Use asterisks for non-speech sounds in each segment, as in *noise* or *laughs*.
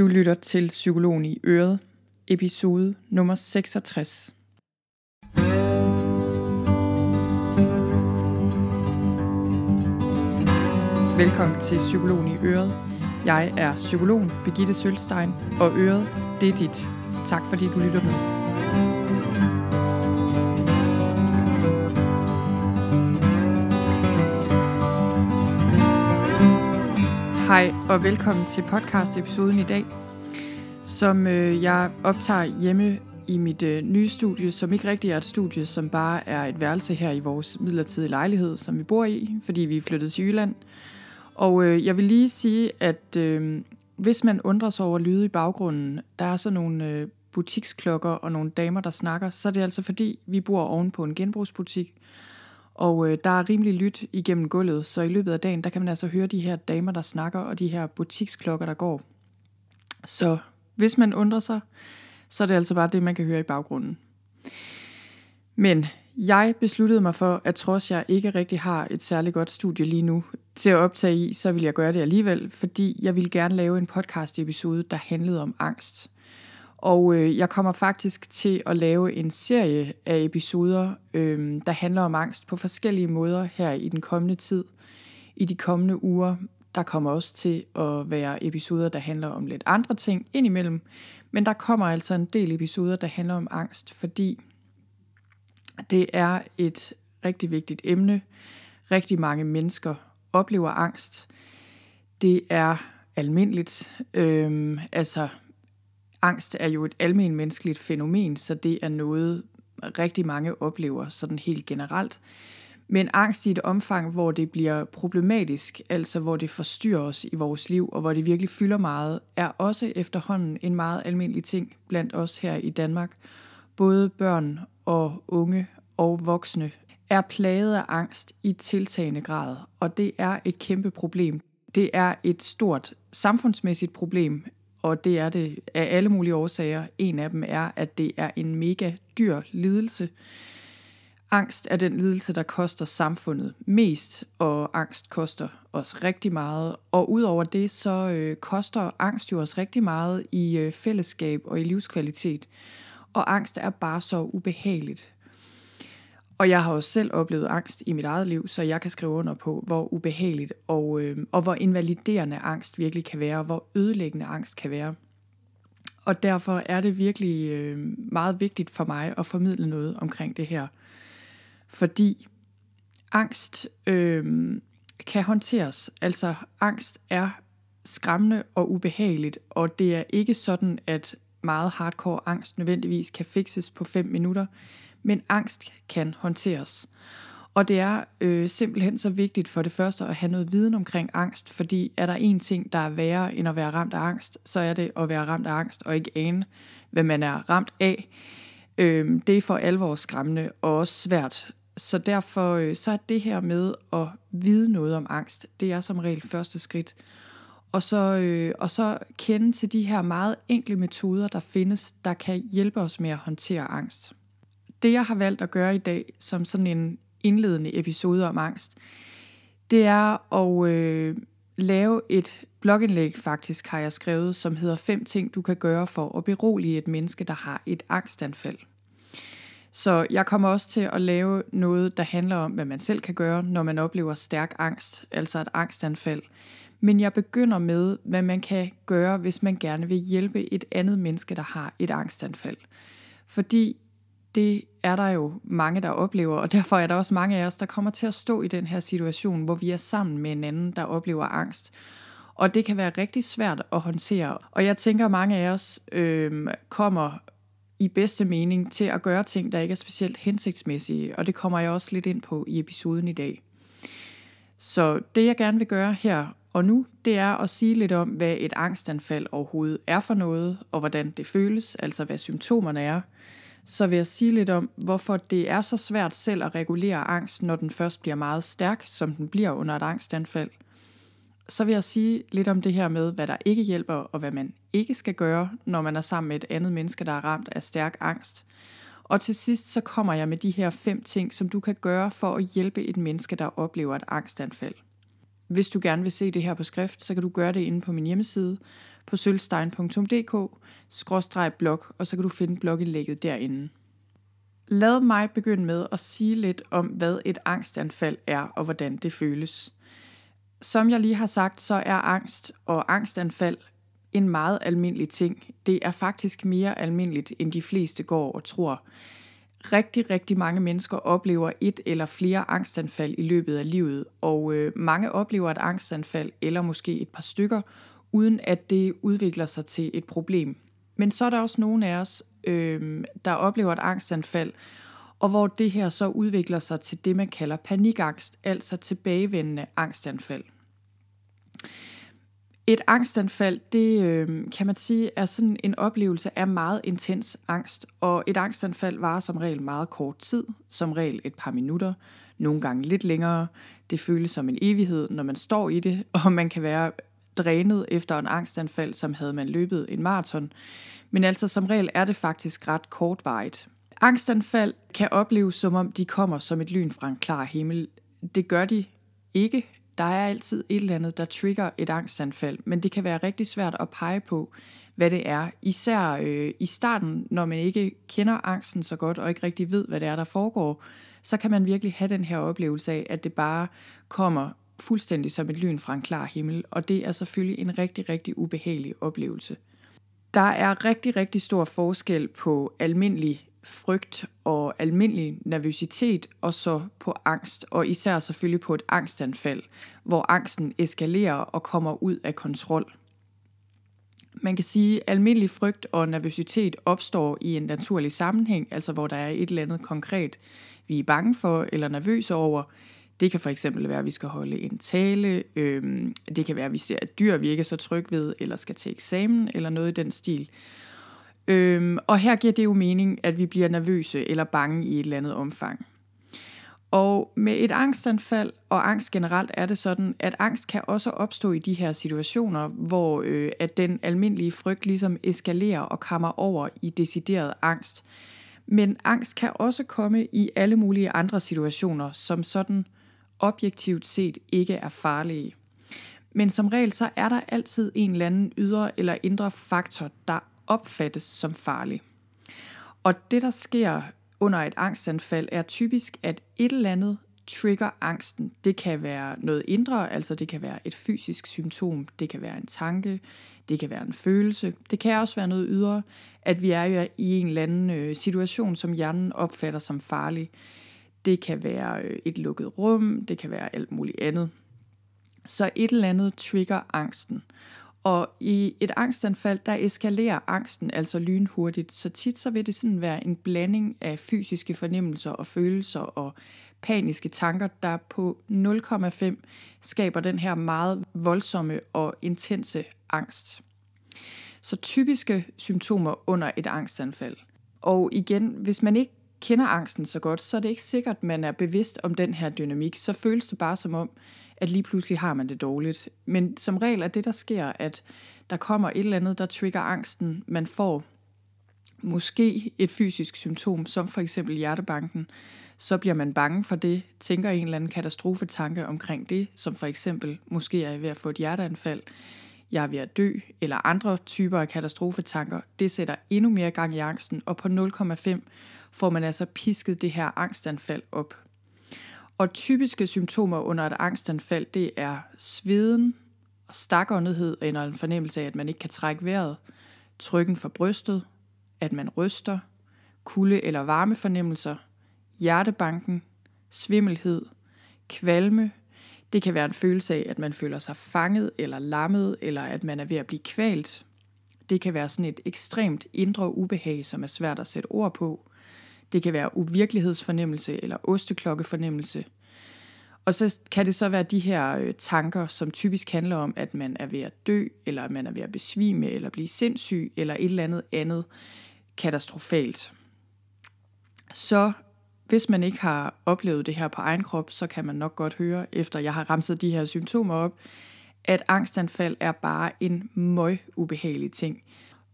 Du lytter til Psykologen i Øret, episode nummer 66. Velkommen til Psykologen i Øret. Jeg er psykologen Birgitte Sølstein, og Øret, det er dit. Tak fordi du lytter med. Hej og velkommen til podcast-episoden i dag, som øh, jeg optager hjemme i mit øh, nye studie, som ikke rigtig er et studie, som bare er et værelse her i vores midlertidige lejlighed, som vi bor i, fordi vi er flyttet til Jylland. Og øh, jeg vil lige sige, at øh, hvis man undrer sig over lyde i baggrunden, der er så nogle øh, butiksklokker og nogle damer, der snakker, så er det altså fordi, vi bor oven på en genbrugsbutik, og øh, der er rimelig lyt igennem gulvet, så i løbet af dagen, der kan man altså høre de her damer, der snakker, og de her butiksklokker, der går. Så hvis man undrer sig, så er det altså bare det, man kan høre i baggrunden. Men jeg besluttede mig for, at trods jeg ikke rigtig har et særligt godt studie lige nu til at optage i, så vil jeg gøre det alligevel, fordi jeg vil gerne lave en podcast episode, der handlede om angst. Og øh, jeg kommer faktisk til at lave en serie af episoder, øh, der handler om angst på forskellige måder her i den kommende tid. I de kommende uger, der kommer også til at være episoder, der handler om lidt andre ting indimellem. Men der kommer altså en del episoder, der handler om angst, fordi det er et rigtig vigtigt emne. Rigtig mange mennesker oplever angst. Det er almindeligt. Øhm, altså angst er jo et almen menneskeligt fænomen, så det er noget, rigtig mange oplever sådan helt generelt. Men angst i et omfang, hvor det bliver problematisk, altså hvor det forstyrrer os i vores liv, og hvor det virkelig fylder meget, er også efterhånden en meget almindelig ting blandt os her i Danmark. Både børn og unge og voksne er plaget af angst i tiltagende grad, og det er et kæmpe problem. Det er et stort samfundsmæssigt problem, og det er det af alle mulige årsager. En af dem er, at det er en mega dyr lidelse. Angst er den lidelse, der koster samfundet mest, og angst koster os rigtig meget. Og udover det, så øh, koster angst jo os rigtig meget i øh, fællesskab og i livskvalitet. Og angst er bare så ubehageligt. Og jeg har også selv oplevet angst i mit eget liv, så jeg kan skrive under på, hvor ubehageligt og, øh, og hvor invaliderende angst virkelig kan være, og hvor ødelæggende angst kan være. Og derfor er det virkelig øh, meget vigtigt for mig at formidle noget omkring det her. Fordi angst øh, kan håndteres. Altså angst er skræmmende og ubehageligt, og det er ikke sådan, at meget hardcore angst nødvendigvis kan fikses på 5 minutter men angst kan håndteres. Og det er øh, simpelthen så vigtigt for det første at have noget viden omkring angst, fordi er der en ting, der er værre end at være ramt af angst, så er det at være ramt af angst og ikke ane, hvad man er ramt af. Øh, det er for alvor skræmmende og også svært. Så derfor øh, så er det her med at vide noget om angst, det er som regel første skridt. Og så, øh, og så kende til de her meget enkle metoder, der findes, der kan hjælpe os med at håndtere angst. Det jeg har valgt at gøre i dag, som sådan en indledende episode om angst, det er at øh, lave et blogindlæg, faktisk har jeg skrevet, som hedder fem ting, du kan gøre for at berolige et menneske, der har et angstanfald. Så jeg kommer også til at lave noget, der handler om, hvad man selv kan gøre, når man oplever stærk angst, altså et angstanfald. Men jeg begynder med, hvad man kan gøre, hvis man gerne vil hjælpe et andet menneske, der har et angstanfald. Fordi det er der jo mange, der oplever, og derfor er der også mange af os, der kommer til at stå i den her situation, hvor vi er sammen med en anden, der oplever angst. Og det kan være rigtig svært at håndtere. Og jeg tænker, at mange af os øh, kommer i bedste mening til at gøre ting, der ikke er specielt hensigtsmæssige, og det kommer jeg også lidt ind på i episoden i dag. Så det jeg gerne vil gøre her og nu, det er at sige lidt om, hvad et angstanfald overhovedet er for noget, og hvordan det føles, altså hvad symptomerne er, så vil jeg sige lidt om, hvorfor det er så svært selv at regulere angst, når den først bliver meget stærk, som den bliver under et angstanfald. Så vil jeg sige lidt om det her med, hvad der ikke hjælper, og hvad man ikke skal gøre, når man er sammen med et andet menneske, der er ramt af stærk angst. Og til sidst så kommer jeg med de her fem ting, som du kan gøre for at hjælpe et menneske, der oplever et angstanfald. Hvis du gerne vil se det her på skrift, så kan du gøre det inde på min hjemmeside på sølvstein.dk-blog, og så kan du finde blogindlægget derinde. Lad mig begynde med at sige lidt om, hvad et angstanfald er og hvordan det føles. Som jeg lige har sagt, så er angst og angstanfald en meget almindelig ting. Det er faktisk mere almindeligt, end de fleste går og tror. Rigtig, rigtig mange mennesker oplever et eller flere angstanfald i løbet af livet, og øh, mange oplever et angstanfald, eller måske et par stykker, uden at det udvikler sig til et problem. Men så er der også nogle af os, øh, der oplever et angstanfald, og hvor det her så udvikler sig til det, man kalder panikangst, altså tilbagevendende angstanfald. Et angstanfald, det øh, kan man sige, er sådan en oplevelse af meget intens angst, og et angstanfald varer som regel meget kort tid, som regel et par minutter, nogle gange lidt længere. Det føles som en evighed, når man står i det, *laughs* og man kan være drænet efter en angstanfald, som havde man løbet en maraton. Men altså som regel er det faktisk ret kortvarigt. Angstanfald kan opleves som om de kommer som et lyn fra en klar himmel. Det gør de ikke. Der er altid et eller andet, der trigger et angstanfald, men det kan være rigtig svært at pege på, hvad det er. Især øh, i starten, når man ikke kender angsten så godt og ikke rigtig ved, hvad det er, der foregår, så kan man virkelig have den her oplevelse af, at det bare kommer fuldstændig som et lyn fra en klar himmel, og det er selvfølgelig en rigtig, rigtig ubehagelig oplevelse. Der er rigtig, rigtig stor forskel på almindelig frygt og almindelig nervøsitet, og så på angst, og især selvfølgelig på et angstanfald, hvor angsten eskalerer og kommer ud af kontrol. Man kan sige, at almindelig frygt og nervøsitet opstår i en naturlig sammenhæng, altså hvor der er et eller andet konkret, vi er bange for eller nervøse over. Det kan for eksempel være, at vi skal holde en tale, øhm, det kan være, at vi ser et dyr, vi ikke er så trygge ved, eller skal til eksamen, eller noget i den stil. Øhm, og her giver det jo mening, at vi bliver nervøse eller bange i et eller andet omfang. Og med et angstanfald og angst generelt er det sådan, at angst kan også opstå i de her situationer, hvor øh, at den almindelige frygt ligesom eskalerer og kommer over i decideret angst. Men angst kan også komme i alle mulige andre situationer, som sådan objektivt set ikke er farlige. Men som regel så er der altid en eller anden ydre eller indre faktor, der opfattes som farlig. Og det, der sker under et angstanfald, er typisk, at et eller andet trigger angsten. Det kan være noget indre, altså det kan være et fysisk symptom, det kan være en tanke, det kan være en følelse, det kan også være noget ydre, at vi er i en eller anden øh, situation, som hjernen opfatter som farlig. Det kan være øh, et lukket rum, det kan være alt muligt andet. Så et eller andet trigger angsten. Og i et angstanfald, der eskalerer angsten altså lynhurtigt, så tit så vil det sådan være en blanding af fysiske fornemmelser og følelser og paniske tanker, der på 0,5 skaber den her meget voldsomme og intense angst. Så typiske symptomer under et angstanfald. Og igen, hvis man ikke kender angsten så godt, så er det ikke sikkert, at man er bevidst om den her dynamik. Så føles det bare som om, at lige pludselig har man det dårligt. Men som regel er det, der sker, at der kommer et eller andet, der trigger angsten. Man får måske et fysisk symptom, som for eksempel hjertebanken. Så bliver man bange for det, tænker en eller anden katastrofetanke omkring det, som for eksempel, måske er jeg ved at få et hjerteanfald, jeg er ved at dø, eller andre typer af katastrofetanker. Det sætter endnu mere gang i angsten, og på 0,5 får man altså pisket det her angstanfald op. Og typiske symptomer under et angstanfald, det er sveden, stakåndighed eller en fornemmelse af, at man ikke kan trække vejret, trykken for brystet, at man ryster, kulde- eller varme fornemmelser, hjertebanken, svimmelhed, kvalme. Det kan være en følelse af, at man føler sig fanget eller lammet, eller at man er ved at blive kvalt. Det kan være sådan et ekstremt indre ubehag, som er svært at sætte ord på. Det kan være uvirkelighedsfornemmelse eller osteklokkefornemmelse. Og så kan det så være de her øh, tanker, som typisk handler om, at man er ved at dø, eller at man er ved at besvime, eller blive sindssyg, eller et eller andet andet katastrofalt. Så hvis man ikke har oplevet det her på egen krop, så kan man nok godt høre, efter jeg har ramset de her symptomer op, at angstanfald er bare en møg ubehagelig ting.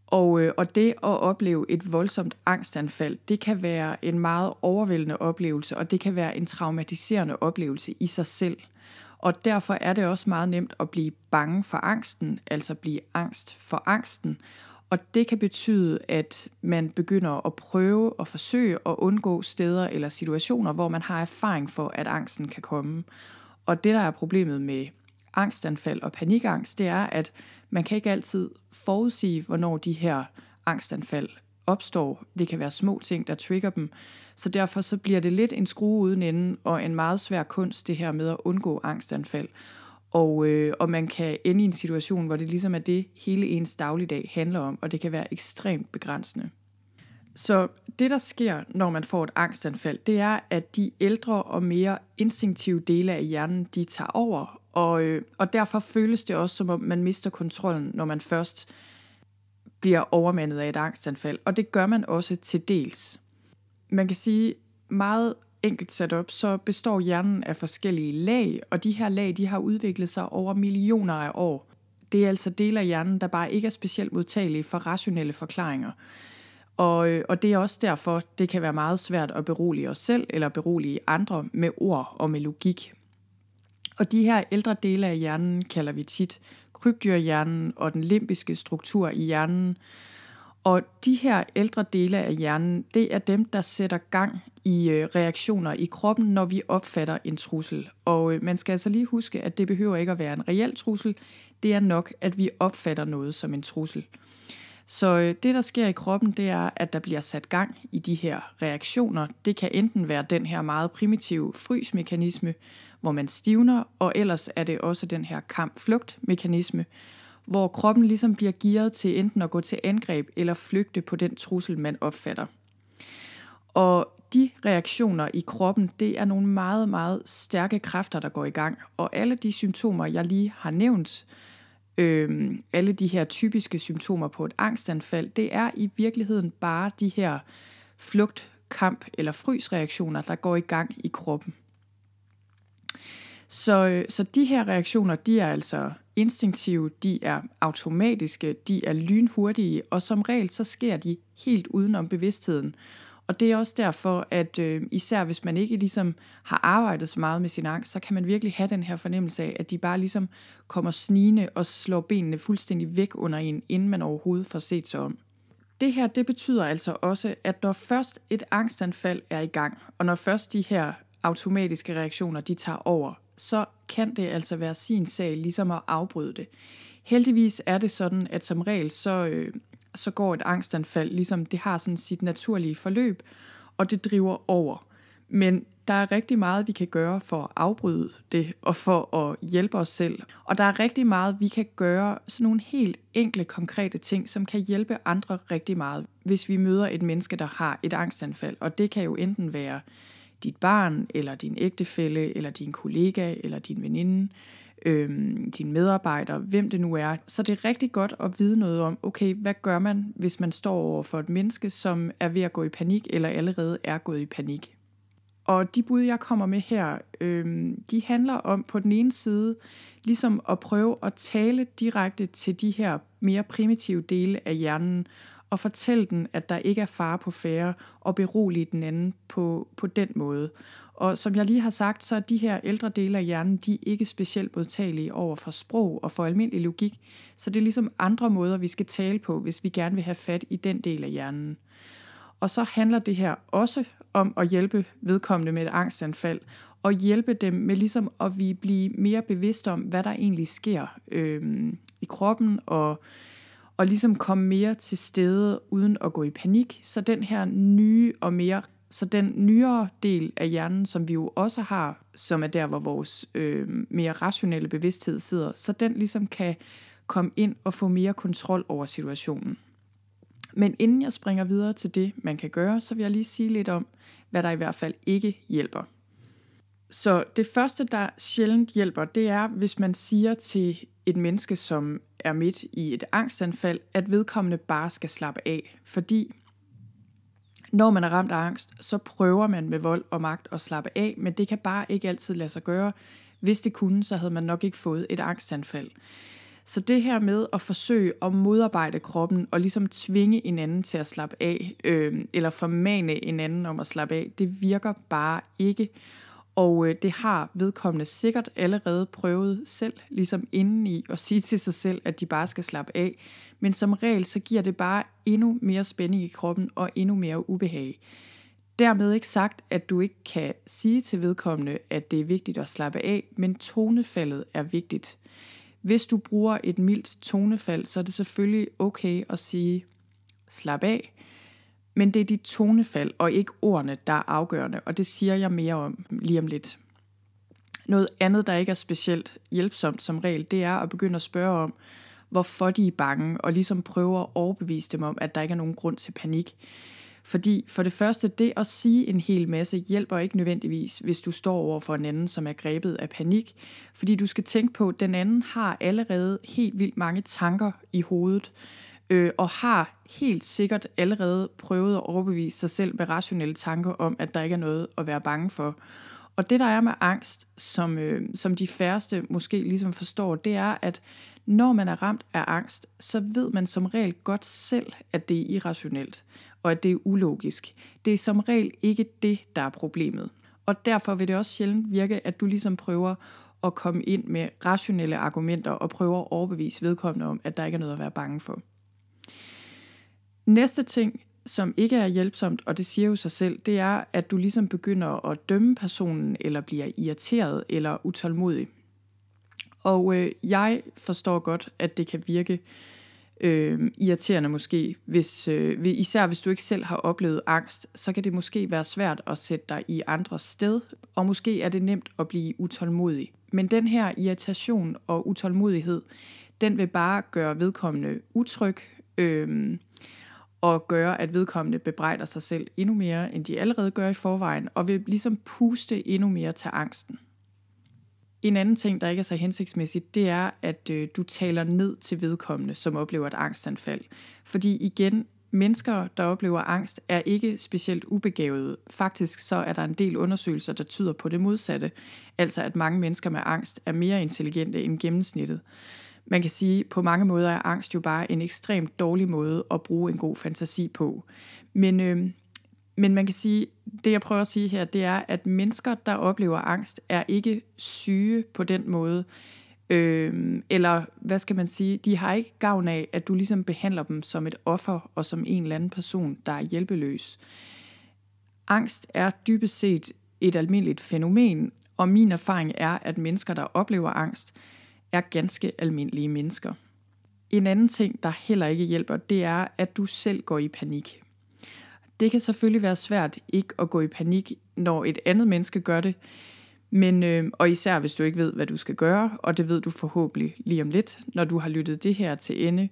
Og, øh, og det at opleve et voldsomt angstanfald, det kan være en meget overvældende oplevelse, og det kan være en traumatiserende oplevelse i sig selv. Og derfor er det også meget nemt at blive bange for angsten, altså blive angst for angsten. Og det kan betyde, at man begynder at prøve og forsøge at undgå steder eller situationer, hvor man har erfaring for, at angsten kan komme. Og det, der er problemet med angstanfald og panikangst, det er, at man kan ikke altid forudsige, hvornår de her angstanfald opstår. Det kan være små ting, der trigger dem. Så derfor så bliver det lidt en skrue uden ende, og en meget svær kunst, det her med at undgå angstanfald. Og, øh, og man kan ende i en situation, hvor det ligesom er det, hele ens dagligdag handler om, og det kan være ekstremt begrænsende. Så det, der sker, når man får et angstanfald, det er, at de ældre og mere instinktive dele af hjernen, de tager over, og, øh, og derfor føles det også, som om man mister kontrollen, når man først bliver overmandet af et angstanfald. Og det gør man også til dels. Man kan sige, meget enkelt sat op, så består hjernen af forskellige lag, og de her lag de har udviklet sig over millioner af år. Det er altså dele af hjernen, der bare ikke er specielt modtagelige for rationelle forklaringer. Og, øh, og det er også derfor, det kan være meget svært at berolige os selv eller berolige andre med ord og med logik. Og de her ældre dele af hjernen kalder vi tit krybdyrhjernen og den limbiske struktur i hjernen. Og de her ældre dele af hjernen, det er dem, der sætter gang i øh, reaktioner i kroppen, når vi opfatter en trussel. Og øh, man skal altså lige huske, at det behøver ikke at være en reel trussel. Det er nok, at vi opfatter noget som en trussel. Så øh, det, der sker i kroppen, det er, at der bliver sat gang i de her reaktioner. Det kan enten være den her meget primitive frysmekanisme, hvor man stivner, og ellers er det også den her kamp-flugt-mekanisme, hvor kroppen ligesom bliver gearet til enten at gå til angreb eller flygte på den trussel, man opfatter. Og de reaktioner i kroppen, det er nogle meget, meget stærke kræfter, der går i gang. Og alle de symptomer, jeg lige har nævnt, øh, Øhm, alle de her typiske symptomer på et angstanfald, det er i virkeligheden bare de her flugt, kamp eller frysreaktioner, der går i gang i kroppen. Så, øh, så de her reaktioner, de er altså instinktive, de er automatiske, de er lynhurtige, og som regel så sker de helt udenom bevidstheden. Og det er også derfor, at øh, især hvis man ikke ligesom har arbejdet så meget med sin angst, så kan man virkelig have den her fornemmelse af, at de bare ligesom kommer snigende og slår benene fuldstændig væk under en, inden man overhovedet får set sig om. Det her, det betyder altså også, at når først et angstanfald er i gang, og når først de her automatiske reaktioner, de tager over, så kan det altså være sin sag ligesom at afbryde det. Heldigvis er det sådan, at som regel så, øh, så går et angstanfald, ligesom det har sådan sit naturlige forløb, og det driver over. Men der er rigtig meget, vi kan gøre for at afbryde det, og for at hjælpe os selv. Og der er rigtig meget, vi kan gøre, sådan nogle helt enkle, konkrete ting, som kan hjælpe andre rigtig meget, hvis vi møder et menneske, der har et angstanfald. Og det kan jo enten være dit barn, eller din ægtefælle, eller din kollega, eller din veninde, øhm, din medarbejder, hvem det nu er. Så det er rigtig godt at vide noget om, okay, hvad gør man, hvis man står over for et menneske, som er ved at gå i panik, eller allerede er gået i panik. Og de bud, jeg kommer med her, øh, de handler om på den ene side, ligesom at prøve at tale direkte til de her mere primitive dele af hjernen, og fortælle den, at der ikke er fare på færre, og berolige den anden på, på den måde. Og som jeg lige har sagt, så er de her ældre dele af hjernen, de er ikke specielt modtagelige over for sprog og for almindelig logik, så det er ligesom andre måder, vi skal tale på, hvis vi gerne vil have fat i den del af hjernen. Og så handler det her også om at hjælpe vedkommende med et angstanfald, og hjælpe dem med ligesom at vi blive mere bevidste om, hvad der egentlig sker øh, i kroppen, og og ligesom komme mere til stede uden at gå i panik. Så den her nye og mere så den nyere del af hjernen, som vi jo også har, som er der, hvor vores øh, mere rationelle bevidsthed sidder, så den ligesom kan komme ind og få mere kontrol over situationen. Men inden jeg springer videre til det, man kan gøre, så vil jeg lige sige lidt om, hvad der i hvert fald ikke hjælper. Så det første, der sjældent hjælper, det er, hvis man siger til et menneske, som er midt i et angstanfald, at vedkommende bare skal slappe af. Fordi når man er ramt af angst, så prøver man med vold og magt at slappe af, men det kan bare ikke altid lade sig gøre. Hvis det kunne, så havde man nok ikke fået et angstanfald. Så det her med at forsøge at modarbejde kroppen og ligesom tvinge en anden til at slappe af, øh, eller formane en anden om at slappe af, det virker bare ikke. Og øh, det har vedkommende sikkert allerede prøvet selv, ligesom indeni, at sige til sig selv, at de bare skal slappe af. Men som regel, så giver det bare endnu mere spænding i kroppen og endnu mere ubehag. Dermed ikke sagt, at du ikke kan sige til vedkommende, at det er vigtigt at slappe af, men tonefaldet er vigtigt. Hvis du bruger et mildt tonefald, så er det selvfølgelig okay at sige slap af, men det er dit tonefald og ikke ordene, der er afgørende, og det siger jeg mere om lige om lidt. Noget andet, der ikke er specielt hjælpsomt som regel, det er at begynde at spørge om, hvorfor de er bange, og ligesom prøve at overbevise dem om, at der ikke er nogen grund til panik. Fordi for det første, det at sige en hel masse hjælper ikke nødvendigvis, hvis du står over for en anden, som er grebet af panik. Fordi du skal tænke på, at den anden har allerede helt vildt mange tanker i hovedet, øh, og har helt sikkert allerede prøvet at overbevise sig selv med rationelle tanker om, at der ikke er noget at være bange for. Og det der er med angst, som, øh, som de færreste måske ligesom forstår, det er, at når man er ramt af angst, så ved man som regel godt selv, at det er irrationelt, og at det er ulogisk. Det er som regel ikke det, der er problemet. Og derfor vil det også sjældent virke, at du ligesom prøver at komme ind med rationelle argumenter og prøver at overbevise vedkommende om, at der ikke er noget at være bange for. Næste ting, som ikke er hjælpsomt, og det siger jo sig selv, det er, at du ligesom begynder at dømme personen, eller bliver irriteret eller utålmodig. Og øh, jeg forstår godt, at det kan virke øh, irriterende måske, hvis, øh, især hvis du ikke selv har oplevet angst, så kan det måske være svært at sætte dig i andres sted, og måske er det nemt at blive utålmodig. Men den her irritation og utålmodighed, den vil bare gøre vedkommende utryg, øh, og gøre, at vedkommende bebrejder sig selv endnu mere, end de allerede gør i forvejen, og vil ligesom puste endnu mere til angsten. En anden ting, der ikke er så hensigtsmæssigt, det er, at øh, du taler ned til vedkommende, som oplever et angstanfald. Fordi igen, mennesker, der oplever angst, er ikke specielt ubegavede. Faktisk så er der en del undersøgelser, der tyder på det modsatte. Altså at mange mennesker med angst er mere intelligente end gennemsnittet man kan sige, på mange måder er angst jo bare en ekstremt dårlig måde at bruge en god fantasi på. Men, øh, men man kan sige, det jeg prøver at sige her, det er, at mennesker, der oplever angst, er ikke syge på den måde. Øh, eller hvad skal man sige, de har ikke gavn af, at du ligesom behandler dem som et offer og som en eller anden person, der er hjælpeløs. Angst er dybest set et almindeligt fænomen, og min erfaring er, at mennesker, der oplever angst, er ganske almindelige mennesker. En anden ting, der heller ikke hjælper, det er, at du selv går i panik. Det kan selvfølgelig være svært ikke at gå i panik, når et andet menneske gør det, men, øh, og især hvis du ikke ved, hvad du skal gøre, og det ved du forhåbentlig lige om lidt, når du har lyttet det her til ende.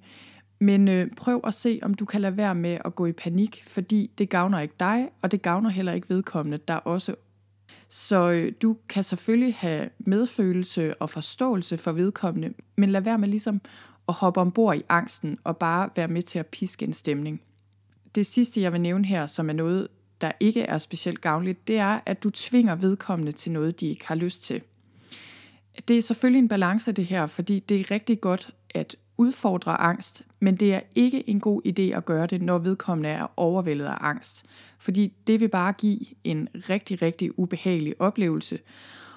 Men øh, prøv at se, om du kan lade være med at gå i panik, fordi det gavner ikke dig, og det gavner heller ikke vedkommende, der også så øh, du kan selvfølgelig have medfølelse og forståelse for vedkommende, men lad være med ligesom at hoppe ombord i angsten og bare være med til at piske en stemning. Det sidste, jeg vil nævne her, som er noget, der ikke er specielt gavnligt, det er, at du tvinger vedkommende til noget, de ikke har lyst til. Det er selvfølgelig en balance det her, fordi det er rigtig godt at udfordre angst, men det er ikke en god idé at gøre det, når vedkommende er overvældet af angst. Fordi det vil bare give en rigtig, rigtig ubehagelig oplevelse.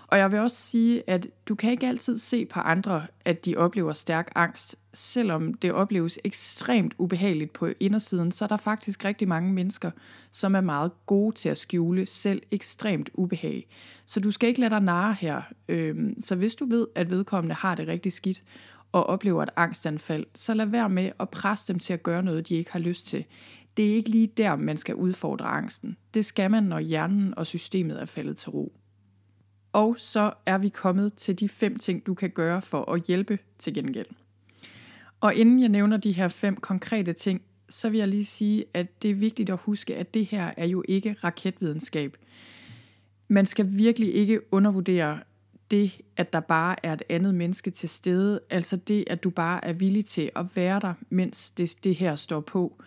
Og jeg vil også sige, at du kan ikke altid se på andre, at de oplever stærk angst. Selvom det opleves ekstremt ubehageligt på indersiden, så er der faktisk rigtig mange mennesker, som er meget gode til at skjule selv ekstremt ubehag. Så du skal ikke lade dig narre her. Øhm, så hvis du ved, at vedkommende har det rigtig skidt, og oplever et angstanfald, så lad være med at presse dem til at gøre noget, de ikke har lyst til. Det er ikke lige der, man skal udfordre angsten. Det skal man, når hjernen og systemet er faldet til ro. Og så er vi kommet til de fem ting, du kan gøre for at hjælpe til gengæld. Og inden jeg nævner de her fem konkrete ting, så vil jeg lige sige, at det er vigtigt at huske, at det her er jo ikke raketvidenskab. Man skal virkelig ikke undervurdere det, at der bare er et andet menneske til stede, altså det, at du bare er villig til at være der, mens det, det her står på,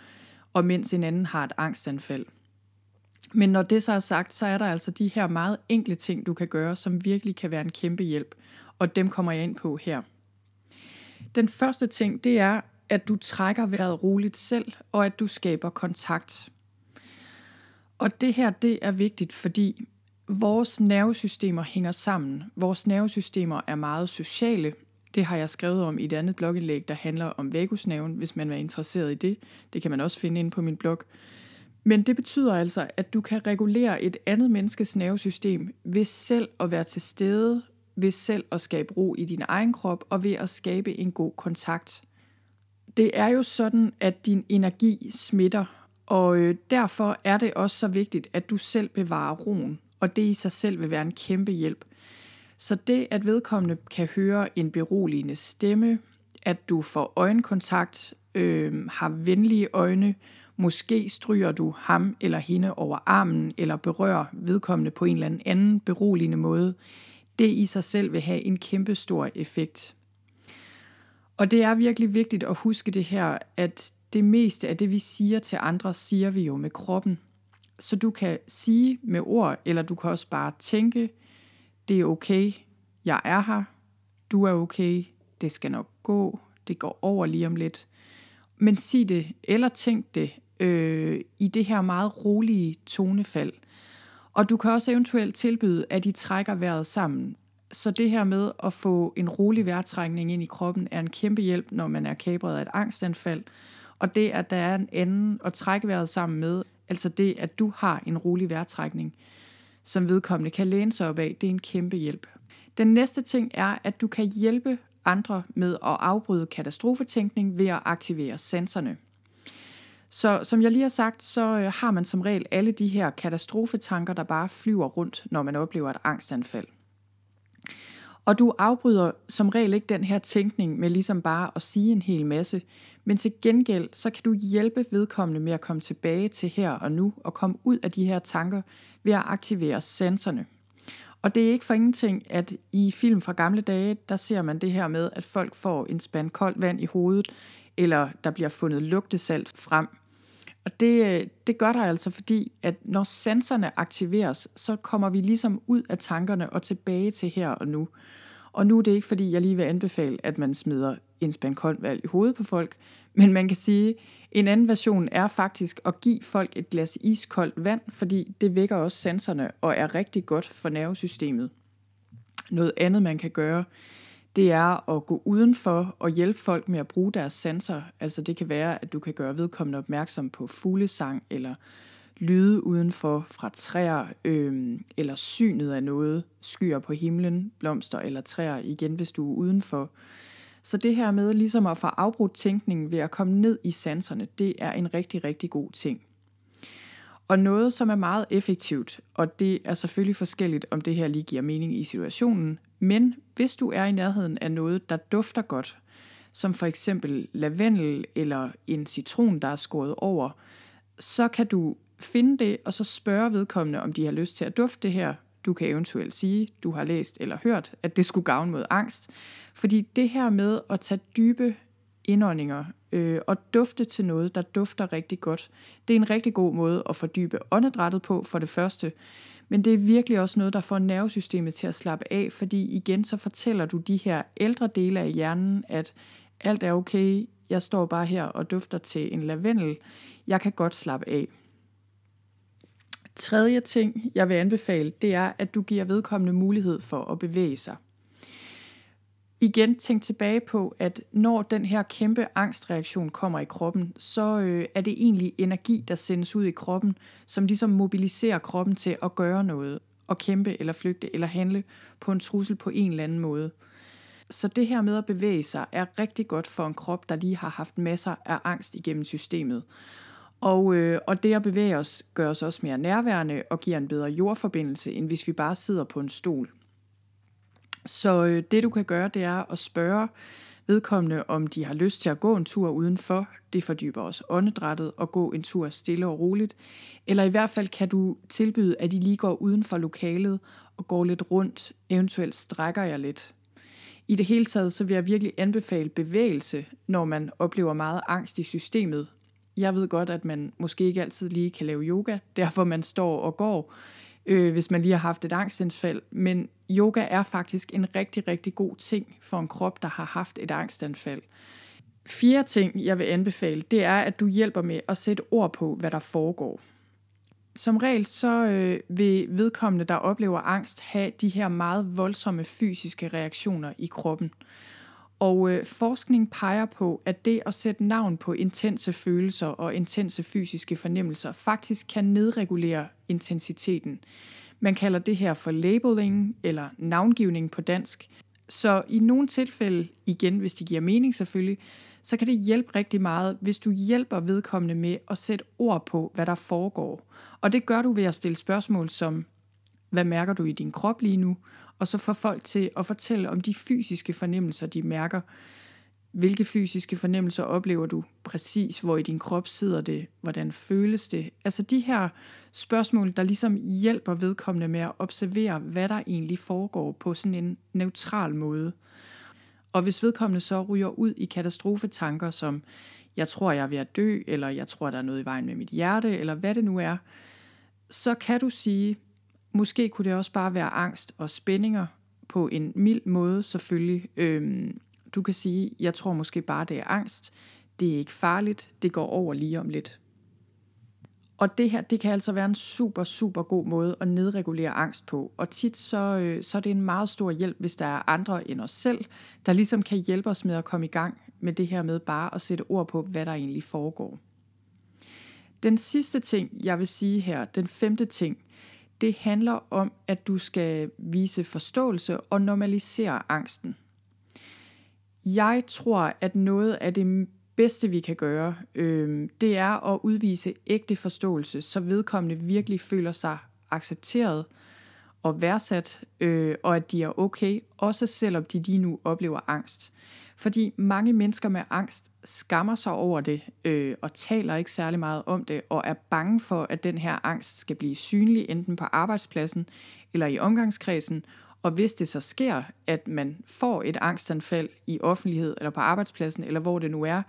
og mens en anden har et angstanfald. Men når det så er sagt, så er der altså de her meget enkle ting, du kan gøre, som virkelig kan være en kæmpe hjælp, og dem kommer jeg ind på her. Den første ting, det er, at du trækker vejret roligt selv, og at du skaber kontakt. Og det her, det er vigtigt, fordi Vores nervesystemer hænger sammen. Vores nervesystemer er meget sociale. Det har jeg skrevet om i et andet blogindlæg, der handler om vagusnerven, hvis man er interesseret i det. Det kan man også finde inde på min blog. Men det betyder altså, at du kan regulere et andet menneskes nervesystem ved selv at være til stede, ved selv at skabe ro i din egen krop og ved at skabe en god kontakt. Det er jo sådan, at din energi smitter, og øh, derfor er det også så vigtigt, at du selv bevarer roen, og det i sig selv vil være en kæmpe hjælp. Så det, at vedkommende kan høre en beroligende stemme, at du får øjenkontakt, øh, har venlige øjne, måske stryger du ham eller hende over armen, eller berører vedkommende på en eller anden beroligende måde, det i sig selv vil have en kæmpe stor effekt. Og det er virkelig vigtigt at huske det her, at det meste af det, vi siger til andre, siger vi jo med kroppen. Så du kan sige med ord, eller du kan også bare tænke, det er okay, jeg er her, du er okay, det skal nok gå, det går over lige om lidt. Men sig det, eller tænk det øh, i det her meget rolige tonefald. Og du kan også eventuelt tilbyde, at I trækker vejret sammen. Så det her med at få en rolig vejrtrækning ind i kroppen er en kæmpe hjælp, når man er kabret af et angstanfald. Og det, at der er en anden at trække vejret sammen med, altså det, at du har en rolig vejrtrækning, som vedkommende kan læne sig op af, det er en kæmpe hjælp. Den næste ting er, at du kan hjælpe andre med at afbryde katastrofetænkning ved at aktivere sensorne. Så som jeg lige har sagt, så øh, har man som regel alle de her katastrofetanker, der bare flyver rundt, når man oplever et angstanfald. Og du afbryder som regel ikke den her tænkning med ligesom bare at sige en hel masse, men til gengæld så kan du hjælpe vedkommende med at komme tilbage til her og nu og komme ud af de her tanker ved at aktivere sensorne. Og det er ikke for ingenting, at i film fra gamle dage, der ser man det her med, at folk får en spand koldt vand i hovedet, eller der bliver fundet lugtesalt frem. Og det, øh, det gør der altså, fordi at når sensorne aktiveres, så kommer vi ligesom ud af tankerne og tilbage til her og nu. Og nu er det ikke, fordi jeg lige vil anbefale, at man smider en spand koldt vand i hovedet på folk, men man kan sige, en anden version er faktisk at give folk et glas iskoldt vand, fordi det vækker også sensorne og er rigtig godt for nervesystemet. Noget andet, man kan gøre, det er at gå udenfor og hjælpe folk med at bruge deres sanser. Altså det kan være, at du kan gøre vedkommende opmærksom på fuglesang, eller lyde udenfor fra træer, øh, eller synet af noget, skyer på himlen, blomster eller træer, igen hvis du er udenfor. Så det her med ligesom at få afbrudt tænkningen ved at komme ned i sanserne, det er en rigtig, rigtig god ting. Og noget, som er meget effektivt, og det er selvfølgelig forskelligt, om det her lige giver mening i situationen, men hvis du er i nærheden af noget, der dufter godt, som for eksempel lavendel eller en citron, der er skåret over, så kan du finde det, og så spørge vedkommende, om de har lyst til at dufte det her. Du kan eventuelt sige, du har læst eller hørt, at det skulle gavne mod angst. Fordi det her med at tage dybe indåndinger øh, og dufte til noget, der dufter rigtig godt, det er en rigtig god måde at fordybe åndedrættet på for det første. Men det er virkelig også noget, der får nervesystemet til at slappe af, fordi igen så fortæller du de her ældre dele af hjernen, at alt er okay, jeg står bare her og dufter til en lavendel, jeg kan godt slappe af. Tredje ting, jeg vil anbefale, det er, at du giver vedkommende mulighed for at bevæge sig igen tænk tilbage på, at når den her kæmpe angstreaktion kommer i kroppen, så øh, er det egentlig energi, der sendes ud i kroppen, som ligesom mobiliserer kroppen til at gøre noget, og kæmpe eller flygte eller handle på en trussel på en eller anden måde. Så det her med at bevæge sig er rigtig godt for en krop, der lige har haft masser af angst igennem systemet. Og, øh, og det at bevæge os gør os også mere nærværende og giver en bedre jordforbindelse, end hvis vi bare sidder på en stol. Så øh, det du kan gøre, det er at spørge vedkommende, om de har lyst til at gå en tur udenfor. Det fordyber også åndedrættet og gå en tur stille og roligt. Eller i hvert fald kan du tilbyde, at de lige går uden for lokalet og går lidt rundt, eventuelt strækker jeg lidt. I det hele taget så vil jeg virkelig anbefale bevægelse, når man oplever meget angst i systemet. Jeg ved godt, at man måske ikke altid lige kan lave yoga, derfor man står og går, øh, hvis man lige har haft et angstanfald. Men yoga er faktisk en rigtig, rigtig god ting for en krop, der har haft et angstanfald. Fire ting, jeg vil anbefale, det er, at du hjælper med at sætte ord på, hvad der foregår. som regel så øh, vil vedkommende, der oplever angst, have de her meget voldsomme fysiske reaktioner i kroppen. Og øh, forskning peger på, at det at sætte navn på intense følelser og intense fysiske fornemmelser faktisk kan nedregulere intensiteten. Man kalder det her for labeling eller navngivning på dansk. Så i nogle tilfælde, igen hvis det giver mening selvfølgelig, så kan det hjælpe rigtig meget, hvis du hjælper vedkommende med at sætte ord på, hvad der foregår. Og det gør du ved at stille spørgsmål som, hvad mærker du i din krop lige nu? Og så få folk til at fortælle om de fysiske fornemmelser, de mærker. Hvilke fysiske fornemmelser oplever du præcis? Hvor i din krop sidder det? Hvordan føles det? Altså de her spørgsmål, der ligesom hjælper vedkommende med at observere, hvad der egentlig foregår på sådan en neutral måde. Og hvis vedkommende så ryger ud i katastrofetanker som, jeg tror, jeg er ved at dø, eller jeg tror, der er noget i vejen med mit hjerte, eller hvad det nu er, så kan du sige, måske kunne det også bare være angst og spændinger på en mild måde selvfølgelig. Øhm, du kan sige, jeg tror måske bare, det er angst. Det er ikke farligt. Det går over lige om lidt. Og det her, det kan altså være en super, super god måde at nedregulere angst på. Og tit så, øh, så er det en meget stor hjælp, hvis der er andre end os selv, der ligesom kan hjælpe os med at komme i gang med det her med bare at sætte ord på, hvad der egentlig foregår. Den sidste ting, jeg vil sige her, den femte ting, det handler om, at du skal vise forståelse og normalisere angsten. Jeg tror, at noget af det bedste, vi kan gøre, øh, det er at udvise ægte forståelse, så vedkommende virkelig føler sig accepteret og værdsat, øh, og at de er okay, også selvom de lige nu oplever angst. Fordi mange mennesker med angst skammer sig over det, øh, og taler ikke særlig meget om det, og er bange for, at den her angst skal blive synlig, enten på arbejdspladsen eller i omgangskredsen, og hvis det så sker, at man får et angstanfald i offentlighed eller på arbejdspladsen, eller hvor det nu er,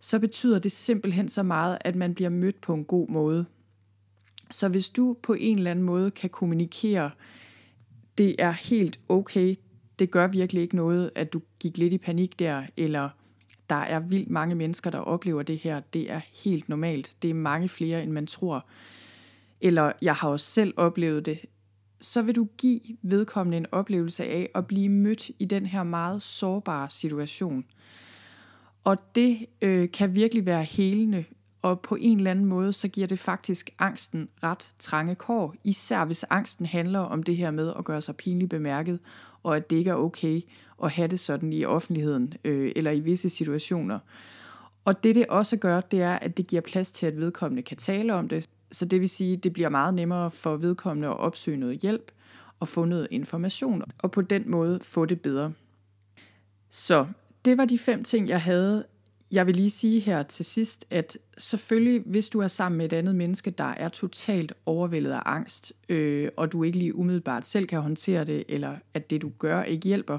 så betyder det simpelthen så meget, at man bliver mødt på en god måde. Så hvis du på en eller anden måde kan kommunikere, det er helt okay, det gør virkelig ikke noget, at du gik lidt i panik der, eller der er vildt mange mennesker, der oplever det her, det er helt normalt. Det er mange flere, end man tror. Eller jeg har også selv oplevet det så vil du give vedkommende en oplevelse af at blive mødt i den her meget sårbare situation. Og det øh, kan virkelig være helende, og på en eller anden måde, så giver det faktisk angsten ret trange kår. Især hvis angsten handler om det her med at gøre sig pinligt bemærket, og at det ikke er okay at have det sådan i offentligheden øh, eller i visse situationer. Og det det også gør, det er, at det giver plads til, at vedkommende kan tale om det, så det vil sige, at det bliver meget nemmere for vedkommende at opsøge noget hjælp og få noget information, og på den måde få det bedre. Så det var de fem ting, jeg havde. Jeg vil lige sige her til sidst, at selvfølgelig, hvis du er sammen med et andet menneske, der er totalt overvældet af angst, øh, og du ikke lige umiddelbart selv kan håndtere det, eller at det du gør ikke hjælper,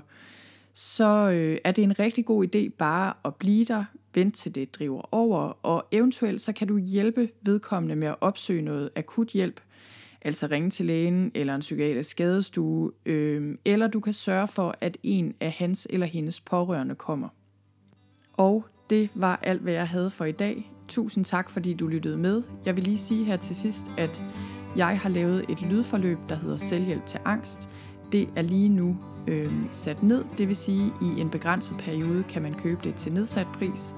så øh, er det en rigtig god idé bare at blive der, vente til det driver over, og eventuelt så kan du hjælpe vedkommende med at opsøge noget akut hjælp, altså ringe til lægen eller en psykiatrisk skadestue, øh, eller du kan sørge for, at en af hans eller hendes pårørende kommer. Og det var alt, hvad jeg havde for i dag. Tusind tak, fordi du lyttede med. Jeg vil lige sige her til sidst, at jeg har lavet et lydforløb, der hedder Selvhjælp til angst. Det er lige nu øh, sat ned, det vil sige i en begrænset periode kan man købe det til nedsat pris.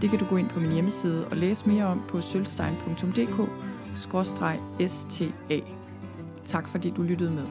Det kan du gå ind på min hjemmeside og læse mere om på sølvstein.dk-sta. Tak fordi du lyttede med.